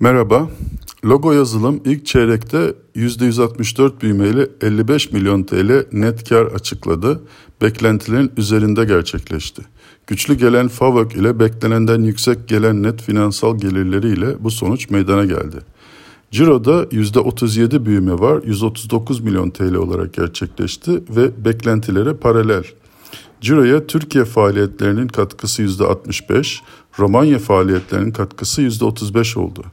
Merhaba. Logo yazılım ilk çeyrekte %164 büyümeyle 55 milyon TL net kar açıkladı. Beklentilerin üzerinde gerçekleşti. Güçlü gelen FAVÖK ile beklenenden yüksek gelen net finansal gelirleriyle bu sonuç meydana geldi. Ciro'da %37 büyüme var, 139 milyon TL olarak gerçekleşti ve beklentilere paralel. Ciro'ya Türkiye faaliyetlerinin katkısı %65, Romanya faaliyetlerinin katkısı %35 oldu.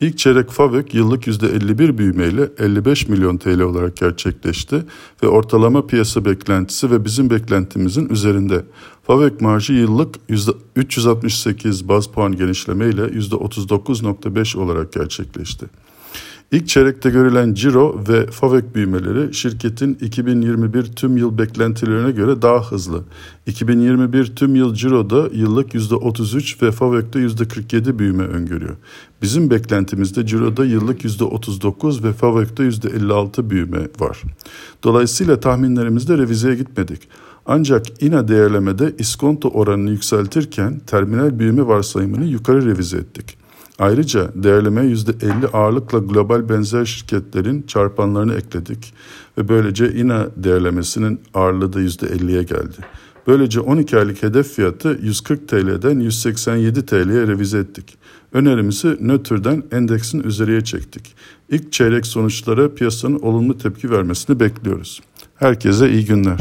İlk çeyrek FAVÖK yıllık %51 büyümeyle 55 milyon TL olarak gerçekleşti ve ortalama piyasa beklentisi ve bizim beklentimizin üzerinde. FAVÖK marjı yıllık %368 baz puan genişlemeyle %39.5 olarak gerçekleşti. İlk çeyrekte görülen ciro ve FAVÖK büyümeleri şirketin 2021 tüm yıl beklentilerine göre daha hızlı. 2021 tüm yıl ciroda yıllık %33 ve FAVÖK'te %47 büyüme öngörüyor. Bizim beklentimizde ciroda yıllık %39 ve FAVÖK'te %56 büyüme var. Dolayısıyla tahminlerimizde revizeye gitmedik. Ancak INA değerlemede iskonto oranını yükseltirken terminal büyüme varsayımını yukarı revize ettik. Ayrıca değerleme %50 ağırlıkla global benzer şirketlerin çarpanlarını ekledik ve böylece INA değerlemesinin ağırlığı da %50'ye geldi. Böylece 12 aylık hedef fiyatı 140 TL'den 187 TL'ye revize ettik. Önerimizi nötrden endeksin üzeriye çektik. İlk çeyrek sonuçlara piyasanın olumlu tepki vermesini bekliyoruz. Herkese iyi günler.